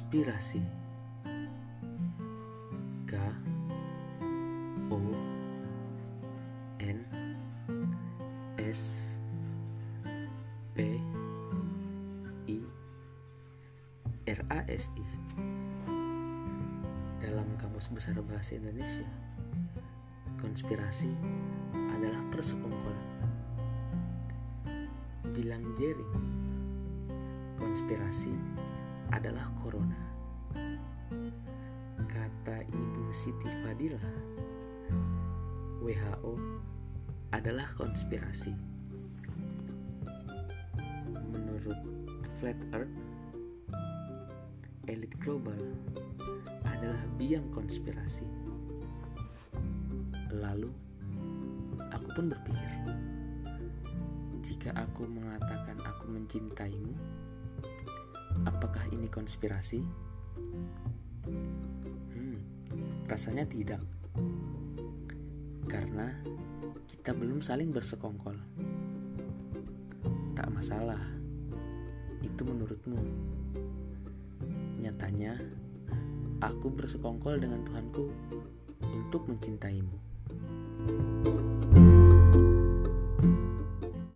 Konspirasi K O N S P I R A S I. Dalam Kamus Besar Bahasa Indonesia Konspirasi adalah persekongkolan. Bilang jering Konspirasi adalah corona. Kata Ibu Siti Fadilah, WHO adalah konspirasi. Menurut Flat Earth, elit global adalah biang konspirasi. Lalu, aku pun berpikir, jika aku mengatakan aku mencintaimu, Apakah ini konspirasi? Hmm, rasanya tidak. Karena kita belum saling bersekongkol. Tak masalah. Itu menurutmu. Nyatanya, aku bersekongkol dengan Tuhanku untuk mencintaimu. thank you